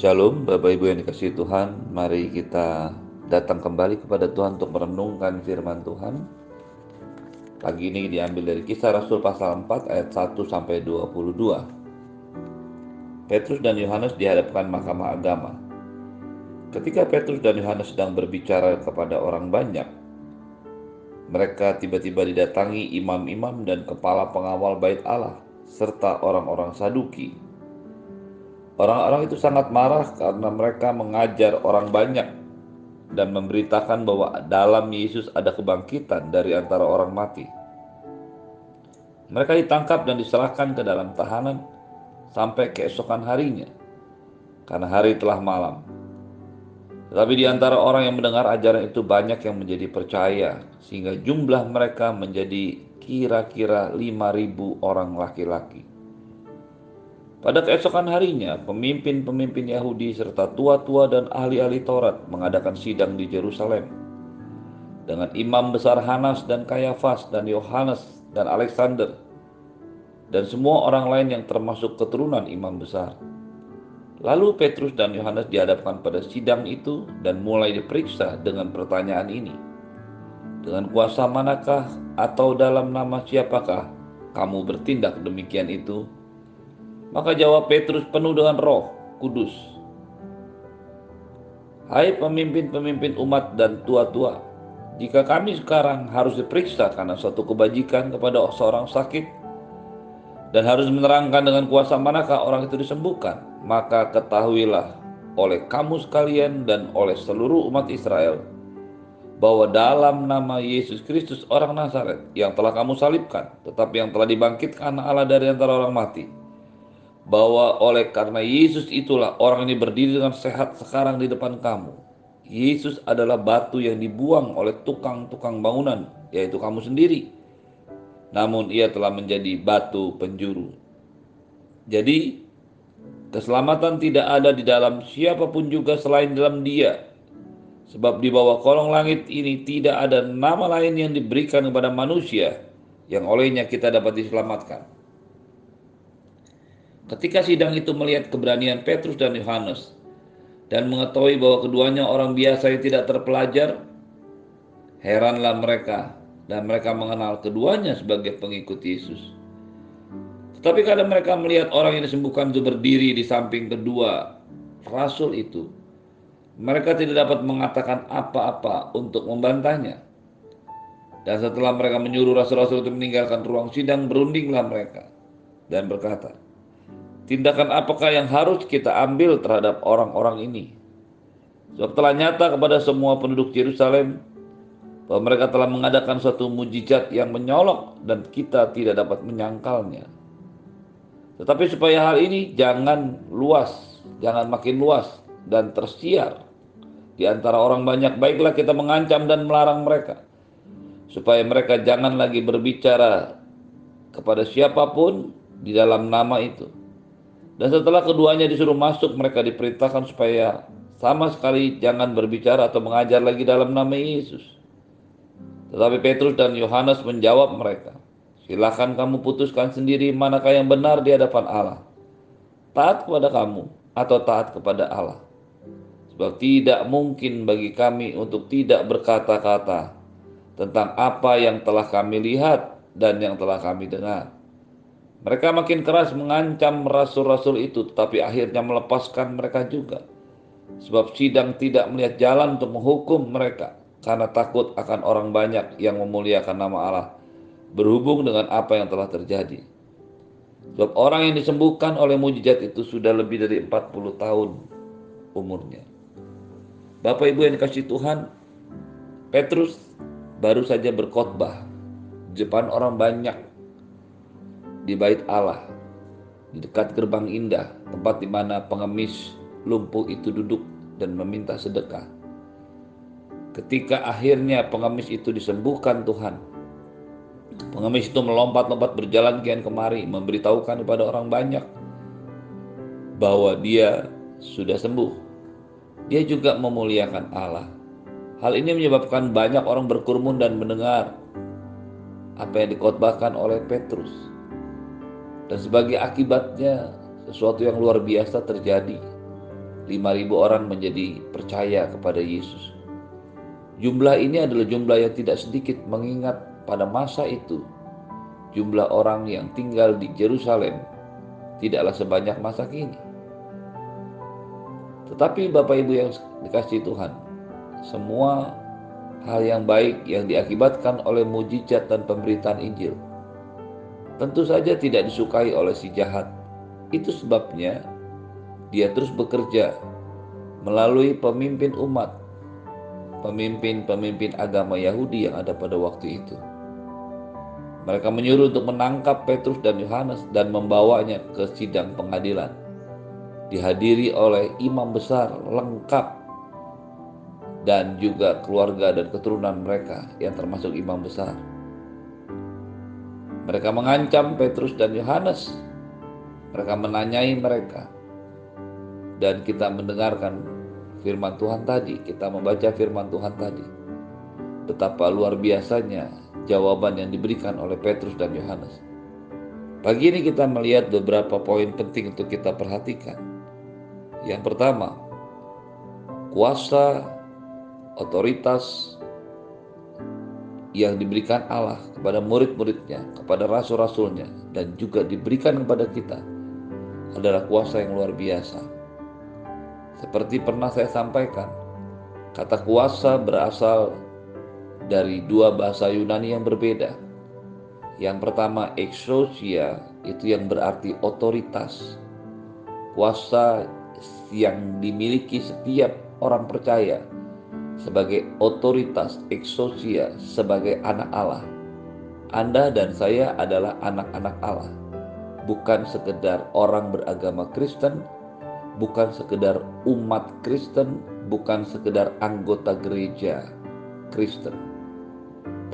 Shalom Bapak Ibu yang dikasih Tuhan. Mari kita datang kembali kepada Tuhan untuk merenungkan firman Tuhan. Pagi ini diambil dari kisah Rasul pasal 4 ayat 1 sampai 22 Petrus dan Yohanes dihadapkan mahkamah agama. Ketika Petrus dan Yohanes sedang berbicara kepada orang banyak Mereka tiba-tiba didatangi imam-imam dan kepala pengawal bait Allah serta orang-orang Saduki Orang-orang itu sangat marah karena mereka mengajar orang banyak dan memberitakan bahwa dalam Yesus ada kebangkitan dari antara orang mati. Mereka ditangkap dan diserahkan ke dalam tahanan sampai keesokan harinya, karena hari telah malam. Tetapi di antara orang yang mendengar ajaran itu banyak yang menjadi percaya, sehingga jumlah mereka menjadi kira-kira 5.000 orang laki-laki. Pada keesokan harinya, pemimpin-pemimpin Yahudi serta tua-tua dan ahli-ahli Taurat mengadakan sidang di Yerusalem. Dengan imam besar Hanas dan Kayafas dan Yohanes dan Alexander dan semua orang lain yang termasuk keturunan imam besar. Lalu Petrus dan Yohanes dihadapkan pada sidang itu dan mulai diperiksa dengan pertanyaan ini. Dengan kuasa manakah atau dalam nama siapakah kamu bertindak demikian itu? Maka jawab Petrus penuh dengan roh kudus. Hai pemimpin-pemimpin umat dan tua-tua, jika kami sekarang harus diperiksa karena suatu kebajikan kepada seorang sakit dan harus menerangkan dengan kuasa manakah orang itu disembuhkan, maka ketahuilah oleh kamu sekalian dan oleh seluruh umat Israel bahwa dalam nama Yesus Kristus orang Nazaret yang telah kamu salibkan, tetapi yang telah dibangkitkan Allah dari antara orang mati, bahwa oleh karena Yesus itulah orang ini berdiri dengan sehat sekarang di depan kamu. Yesus adalah batu yang dibuang oleh tukang-tukang bangunan, yaitu kamu sendiri. Namun ia telah menjadi batu penjuru. Jadi, keselamatan tidak ada di dalam siapa pun juga selain dalam dia. Sebab di bawah kolong langit ini tidak ada nama lain yang diberikan kepada manusia yang olehnya kita dapat diselamatkan. Ketika sidang itu melihat keberanian Petrus dan Yohanes dan mengetahui bahwa keduanya orang biasa yang tidak terpelajar, heranlah mereka dan mereka mengenal keduanya sebagai pengikut Yesus. Tetapi kadang mereka melihat orang yang disembuhkan itu berdiri di samping kedua rasul itu, mereka tidak dapat mengatakan apa-apa untuk membantahnya. Dan setelah mereka menyuruh rasul-rasul itu meninggalkan ruang sidang, berundinglah mereka dan berkata, Tindakan apakah yang harus kita ambil terhadap orang-orang ini? Sebab telah nyata kepada semua penduduk Yerusalem bahwa mereka telah mengadakan suatu mujizat yang menyolok dan kita tidak dapat menyangkalnya. Tetapi supaya hal ini jangan luas, jangan makin luas dan tersiar di antara orang banyak, baiklah kita mengancam dan melarang mereka supaya mereka jangan lagi berbicara kepada siapa pun di dalam nama itu dan setelah keduanya disuruh masuk, mereka diperintahkan supaya sama sekali jangan berbicara atau mengajar lagi dalam nama Yesus. Tetapi Petrus dan Yohanes menjawab mereka, Silahkan kamu putuskan sendiri manakah yang benar di hadapan Allah. Taat kepada kamu atau taat kepada Allah. Sebab tidak mungkin bagi kami untuk tidak berkata-kata tentang apa yang telah kami lihat dan yang telah kami dengar mereka makin keras mengancam rasul-rasul itu, tetapi akhirnya melepaskan mereka juga. Sebab sidang tidak melihat jalan untuk menghukum mereka karena takut akan orang banyak yang memuliakan nama Allah berhubung dengan apa yang telah terjadi. Sebab orang yang disembuhkan oleh mujizat itu sudah lebih dari 40 tahun umurnya. Bapak Ibu yang dikasih Tuhan, Petrus baru saja berkhotbah di depan orang banyak di bait Allah, di dekat gerbang indah, tempat di mana pengemis lumpuh itu duduk dan meminta sedekah. Ketika akhirnya pengemis itu disembuhkan Tuhan, pengemis itu melompat-lompat berjalan kian kemari, memberitahukan kepada orang banyak bahwa dia sudah sembuh. Dia juga memuliakan Allah. Hal ini menyebabkan banyak orang berkerumun dan mendengar apa yang dikotbahkan oleh Petrus. Dan sebagai akibatnya sesuatu yang luar biasa terjadi. 5.000 orang menjadi percaya kepada Yesus. Jumlah ini adalah jumlah yang tidak sedikit mengingat pada masa itu jumlah orang yang tinggal di Yerusalem tidaklah sebanyak masa kini. Tetapi Bapak Ibu yang dikasih Tuhan, semua hal yang baik yang diakibatkan oleh mujizat dan pemberitaan Injil tentu saja tidak disukai oleh si jahat. Itu sebabnya dia terus bekerja melalui pemimpin umat, pemimpin-pemimpin agama Yahudi yang ada pada waktu itu. Mereka menyuruh untuk menangkap Petrus dan Yohanes dan membawanya ke sidang pengadilan. Dihadiri oleh imam besar lengkap dan juga keluarga dan keturunan mereka yang termasuk imam besar. Mereka mengancam Petrus dan Yohanes. Mereka menanyai mereka. Dan kita mendengarkan firman Tuhan tadi, kita membaca firman Tuhan tadi. Betapa luar biasanya jawaban yang diberikan oleh Petrus dan Yohanes. Pagi ini kita melihat beberapa poin penting untuk kita perhatikan. Yang pertama, kuasa, otoritas, yang diberikan Allah kepada murid-muridnya, kepada rasul-rasulnya, dan juga diberikan kepada kita adalah kuasa yang luar biasa. Seperti pernah saya sampaikan, kata kuasa berasal dari dua bahasa Yunani yang berbeda. Yang pertama, exousia, itu yang berarti otoritas. Kuasa yang dimiliki setiap orang percaya sebagai otoritas eksosia sebagai anak Allah. Anda dan saya adalah anak-anak Allah. Bukan sekedar orang beragama Kristen, bukan sekedar umat Kristen, bukan sekedar anggota gereja Kristen.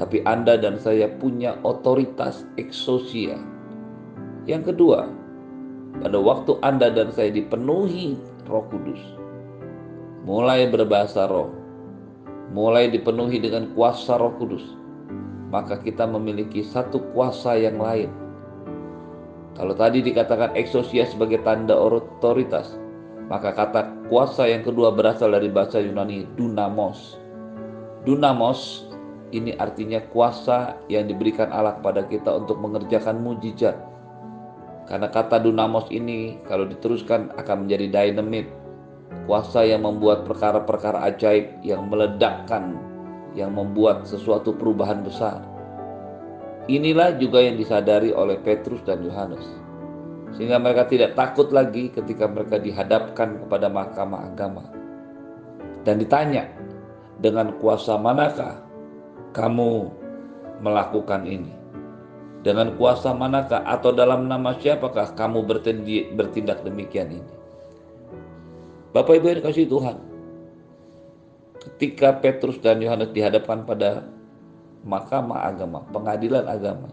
Tapi Anda dan saya punya otoritas eksosia. Yang kedua, pada waktu Anda dan saya dipenuhi Roh Kudus, mulai berbahasa roh, mulai dipenuhi dengan kuasa Roh Kudus, maka kita memiliki satu kuasa yang lain. Kalau tadi dikatakan eksosia sebagai tanda otoritas, maka kata kuasa yang kedua berasal dari bahasa Yunani dunamos. Dunamos ini artinya kuasa yang diberikan Allah kepada kita untuk mengerjakan mujizat. Karena kata dunamos ini kalau diteruskan akan menjadi dynamite kuasa yang membuat perkara-perkara ajaib yang meledakkan, yang membuat sesuatu perubahan besar. Inilah juga yang disadari oleh Petrus dan Yohanes. Sehingga mereka tidak takut lagi ketika mereka dihadapkan kepada mahkamah agama. Dan ditanya, dengan kuasa manakah kamu melakukan ini? Dengan kuasa manakah atau dalam nama siapakah kamu bertindak demikian ini? Bapak Ibu yang dikasih Tuhan, ketika Petrus dan Yohanes dihadapkan pada mahkamah agama, pengadilan agama,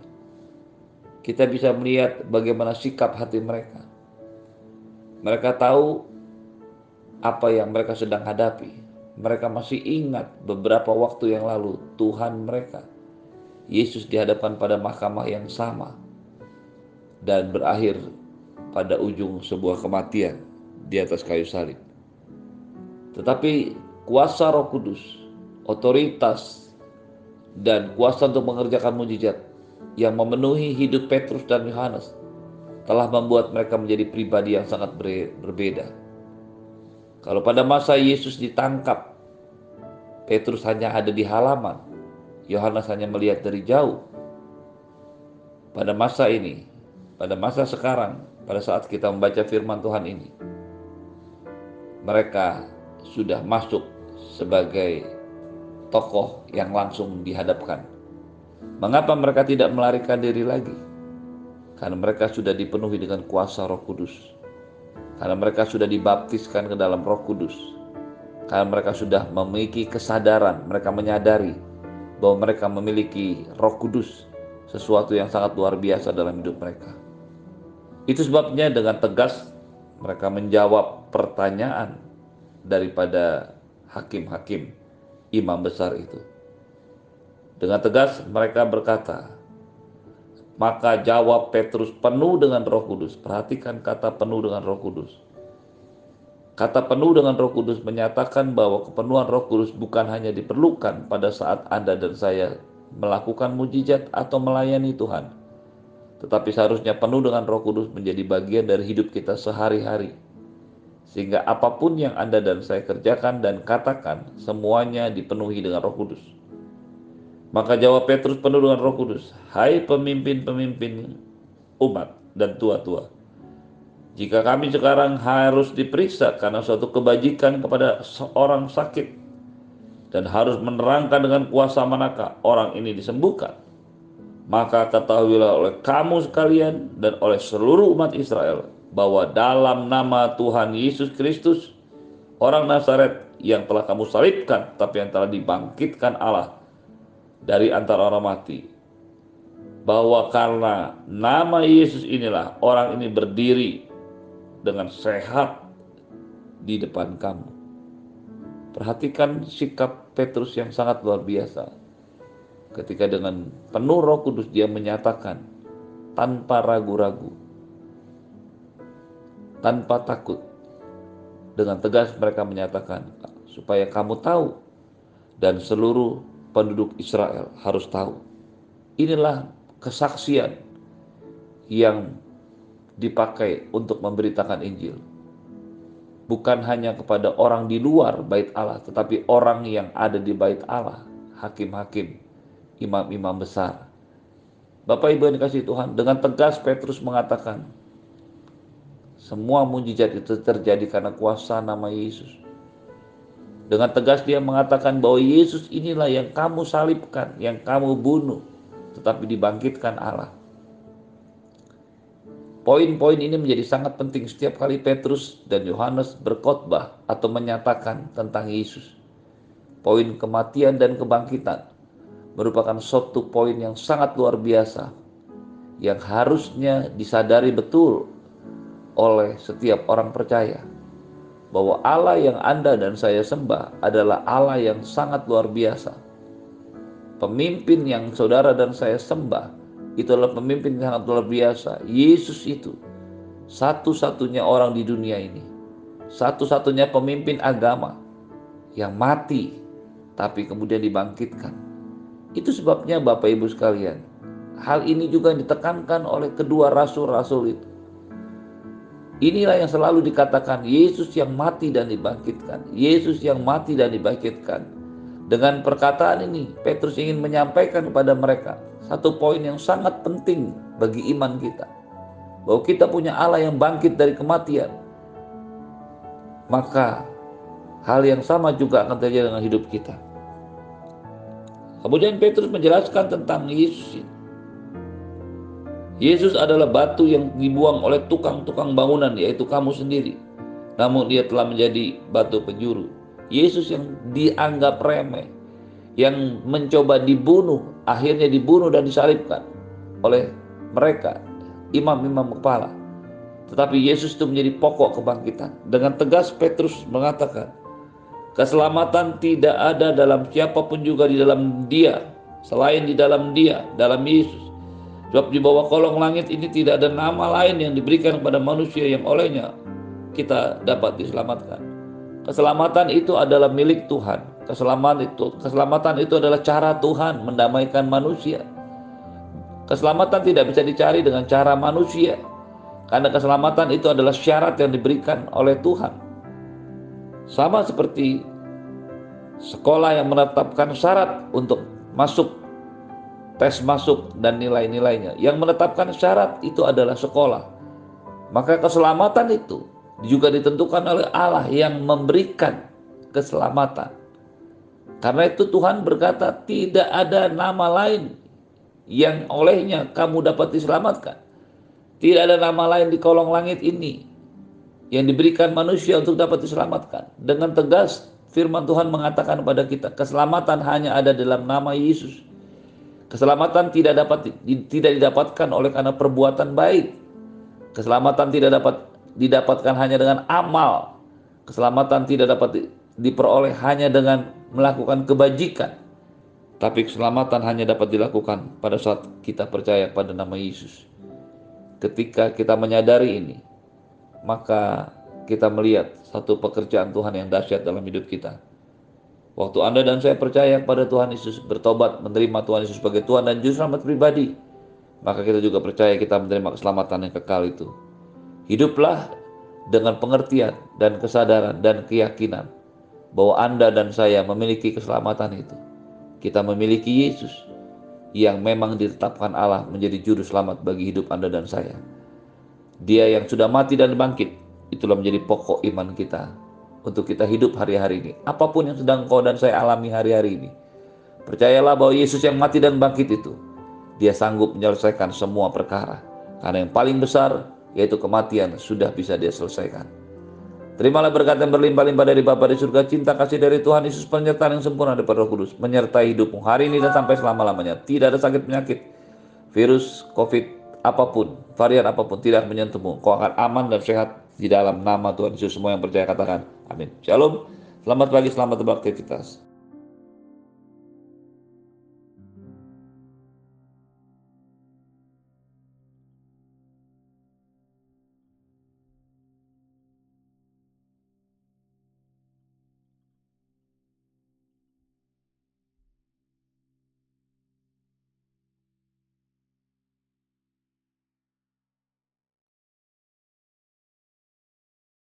kita bisa melihat bagaimana sikap hati mereka. Mereka tahu apa yang mereka sedang hadapi. Mereka masih ingat beberapa waktu yang lalu Tuhan mereka, Yesus dihadapan pada mahkamah yang sama dan berakhir pada ujung sebuah kematian di atas kayu salib. Tetapi kuasa Roh Kudus, otoritas dan kuasa untuk mengerjakan mujizat yang memenuhi hidup Petrus dan Yohanes telah membuat mereka menjadi pribadi yang sangat berbeda. Kalau pada masa Yesus ditangkap, Petrus hanya ada di halaman, Yohanes hanya melihat dari jauh. Pada masa ini, pada masa sekarang, pada saat kita membaca firman Tuhan ini, mereka sudah masuk sebagai tokoh yang langsung dihadapkan. Mengapa mereka tidak melarikan diri lagi? Karena mereka sudah dipenuhi dengan kuasa Roh Kudus. Karena mereka sudah dibaptiskan ke dalam Roh Kudus. Karena mereka sudah memiliki kesadaran, mereka menyadari bahwa mereka memiliki Roh Kudus, sesuatu yang sangat luar biasa dalam hidup mereka. Itu sebabnya dengan tegas mereka menjawab pertanyaan daripada hakim-hakim imam besar itu. Dengan tegas mereka berkata, maka jawab Petrus penuh dengan roh kudus. Perhatikan kata penuh dengan roh kudus. Kata penuh dengan Roh Kudus menyatakan bahwa kepenuhan Roh Kudus bukan hanya diperlukan pada saat Anda dan saya melakukan mujizat atau melayani Tuhan, tetapi seharusnya penuh dengan Roh Kudus menjadi bagian dari hidup kita sehari-hari. Sehingga apa pun yang Anda dan saya kerjakan dan katakan, semuanya dipenuhi dengan Roh Kudus. Maka jawab Petrus penuh dengan Roh Kudus, "Hai pemimpin-pemimpin umat dan tua-tua, jika kami sekarang harus diperiksa karena suatu kebajikan kepada seorang sakit dan harus menerangkan dengan kuasa manakah orang ini disembuhkan, maka ketahuilah oleh kamu sekalian dan oleh seluruh umat Israel bahwa dalam nama Tuhan Yesus Kristus, orang Nazaret yang telah kamu salibkan, tapi yang telah dibangkitkan Allah dari antara orang mati, bahwa karena nama Yesus inilah orang ini berdiri dengan sehat di depan kamu. Perhatikan sikap Petrus yang sangat luar biasa. Ketika dengan penuh roh kudus dia menyatakan tanpa ragu-ragu, tanpa takut. Dengan tegas mereka menyatakan supaya kamu tahu dan seluruh penduduk Israel harus tahu. Inilah kesaksian yang dipakai untuk memberitakan Injil. Bukan hanya kepada orang di luar bait Allah, tetapi orang yang ada di bait Allah, hakim-hakim, imam-imam besar. Bapak Ibu yang dikasih Tuhan, dengan tegas Petrus mengatakan, semua mujizat itu terjadi karena kuasa nama Yesus. Dengan tegas dia mengatakan bahwa Yesus inilah yang kamu salibkan, yang kamu bunuh, tetapi dibangkitkan Allah. Poin-poin ini menjadi sangat penting setiap kali Petrus dan Yohanes berkhotbah atau menyatakan tentang Yesus. Poin kematian dan kebangkitan merupakan suatu poin yang sangat luar biasa yang harusnya disadari betul oleh setiap orang percaya bahwa Allah yang Anda dan saya sembah adalah Allah yang sangat luar biasa. Pemimpin yang saudara dan saya sembah itu adalah pemimpin yang sangat luar biasa. Yesus itu satu-satunya orang di dunia ini. Satu-satunya pemimpin agama yang mati tapi kemudian dibangkitkan. Itu sebabnya Bapak Ibu sekalian, hal ini juga ditekankan oleh kedua rasul-rasul itu. Inilah yang selalu dikatakan Yesus yang mati dan dibangkitkan. Yesus yang mati dan dibangkitkan. Dengan perkataan ini, Petrus ingin menyampaikan kepada mereka satu poin yang sangat penting bagi iman kita. Bahwa kita punya Allah yang bangkit dari kematian. Maka hal yang sama juga akan terjadi dengan hidup kita. Kemudian Petrus menjelaskan tentang Yesus. Yesus adalah batu yang dibuang oleh tukang-tukang bangunan yaitu kamu sendiri. Namun dia telah menjadi batu penjuru. Yesus yang dianggap remeh, yang mencoba dibunuh, akhirnya dibunuh dan disalibkan oleh mereka, imam-imam kepala. Tetapi Yesus itu menjadi pokok kebangkitan. Dengan tegas Petrus mengatakan, keselamatan tidak ada dalam siapa pun juga di dalam dia, selain di dalam dia, dalam Yesus. Sebab di bawah kolong langit ini tidak ada nama lain yang diberikan kepada manusia yang olehnya kita dapat diselamatkan. Keselamatan itu adalah milik Tuhan. Keselamatan itu, keselamatan itu adalah cara Tuhan mendamaikan manusia. Keselamatan tidak bisa dicari dengan cara manusia. Karena keselamatan itu adalah syarat yang diberikan oleh Tuhan. Sama seperti sekolah yang menetapkan syarat untuk masuk tes masuk dan nilai-nilainya. Yang menetapkan syarat itu adalah sekolah. Maka keselamatan itu juga ditentukan oleh Allah yang memberikan keselamatan. Karena itu Tuhan berkata tidak ada nama lain yang olehnya kamu dapat diselamatkan. Tidak ada nama lain di kolong langit ini yang diberikan manusia untuk dapat diselamatkan. Dengan tegas firman Tuhan mengatakan kepada kita, keselamatan hanya ada dalam nama Yesus. Keselamatan tidak dapat tidak didapatkan oleh karena perbuatan baik. Keselamatan tidak dapat didapatkan hanya dengan amal. Keselamatan tidak dapat diperoleh hanya dengan melakukan kebajikan. Tapi keselamatan hanya dapat dilakukan pada saat kita percaya pada nama Yesus. Ketika kita menyadari ini, maka kita melihat satu pekerjaan Tuhan yang dahsyat dalam hidup kita. Waktu Anda dan saya percaya kepada Tuhan Yesus, bertobat, menerima Tuhan Yesus sebagai Tuhan dan Juru Selamat pribadi, maka kita juga percaya kita menerima keselamatan yang kekal itu. Hiduplah dengan pengertian dan kesadaran dan keyakinan bahwa Anda dan saya memiliki keselamatan itu. Kita memiliki Yesus yang memang ditetapkan Allah menjadi juru selamat bagi hidup Anda dan saya. Dia yang sudah mati dan bangkit, itulah menjadi pokok iman kita untuk kita hidup hari-hari ini. Apa pun yang sedang kau dan saya alami hari-hari ini. Percayalah bahwa Yesus yang mati dan bangkit itu, dia sanggup menyelesaikan semua perkara. Karena yang paling besar, yaitu kematian, sudah bisa dia selesaikan. Terimalah berkat yang berlimpah-limpah dari Bapa di surga, cinta kasih dari Tuhan Yesus, penyertaan yang sempurna dari Roh Kudus, menyertai hidupmu hari ini dan sampai selama-lamanya. Tidak ada sakit penyakit, virus, covid, apa pun, varian apa pun tidak menyentuhmu. Kau akan aman dan sehat di dalam nama Tuhan Yesus. Semua yang percaya katakan amin. Shalom. Selamat pagi, selamat beraktivitas.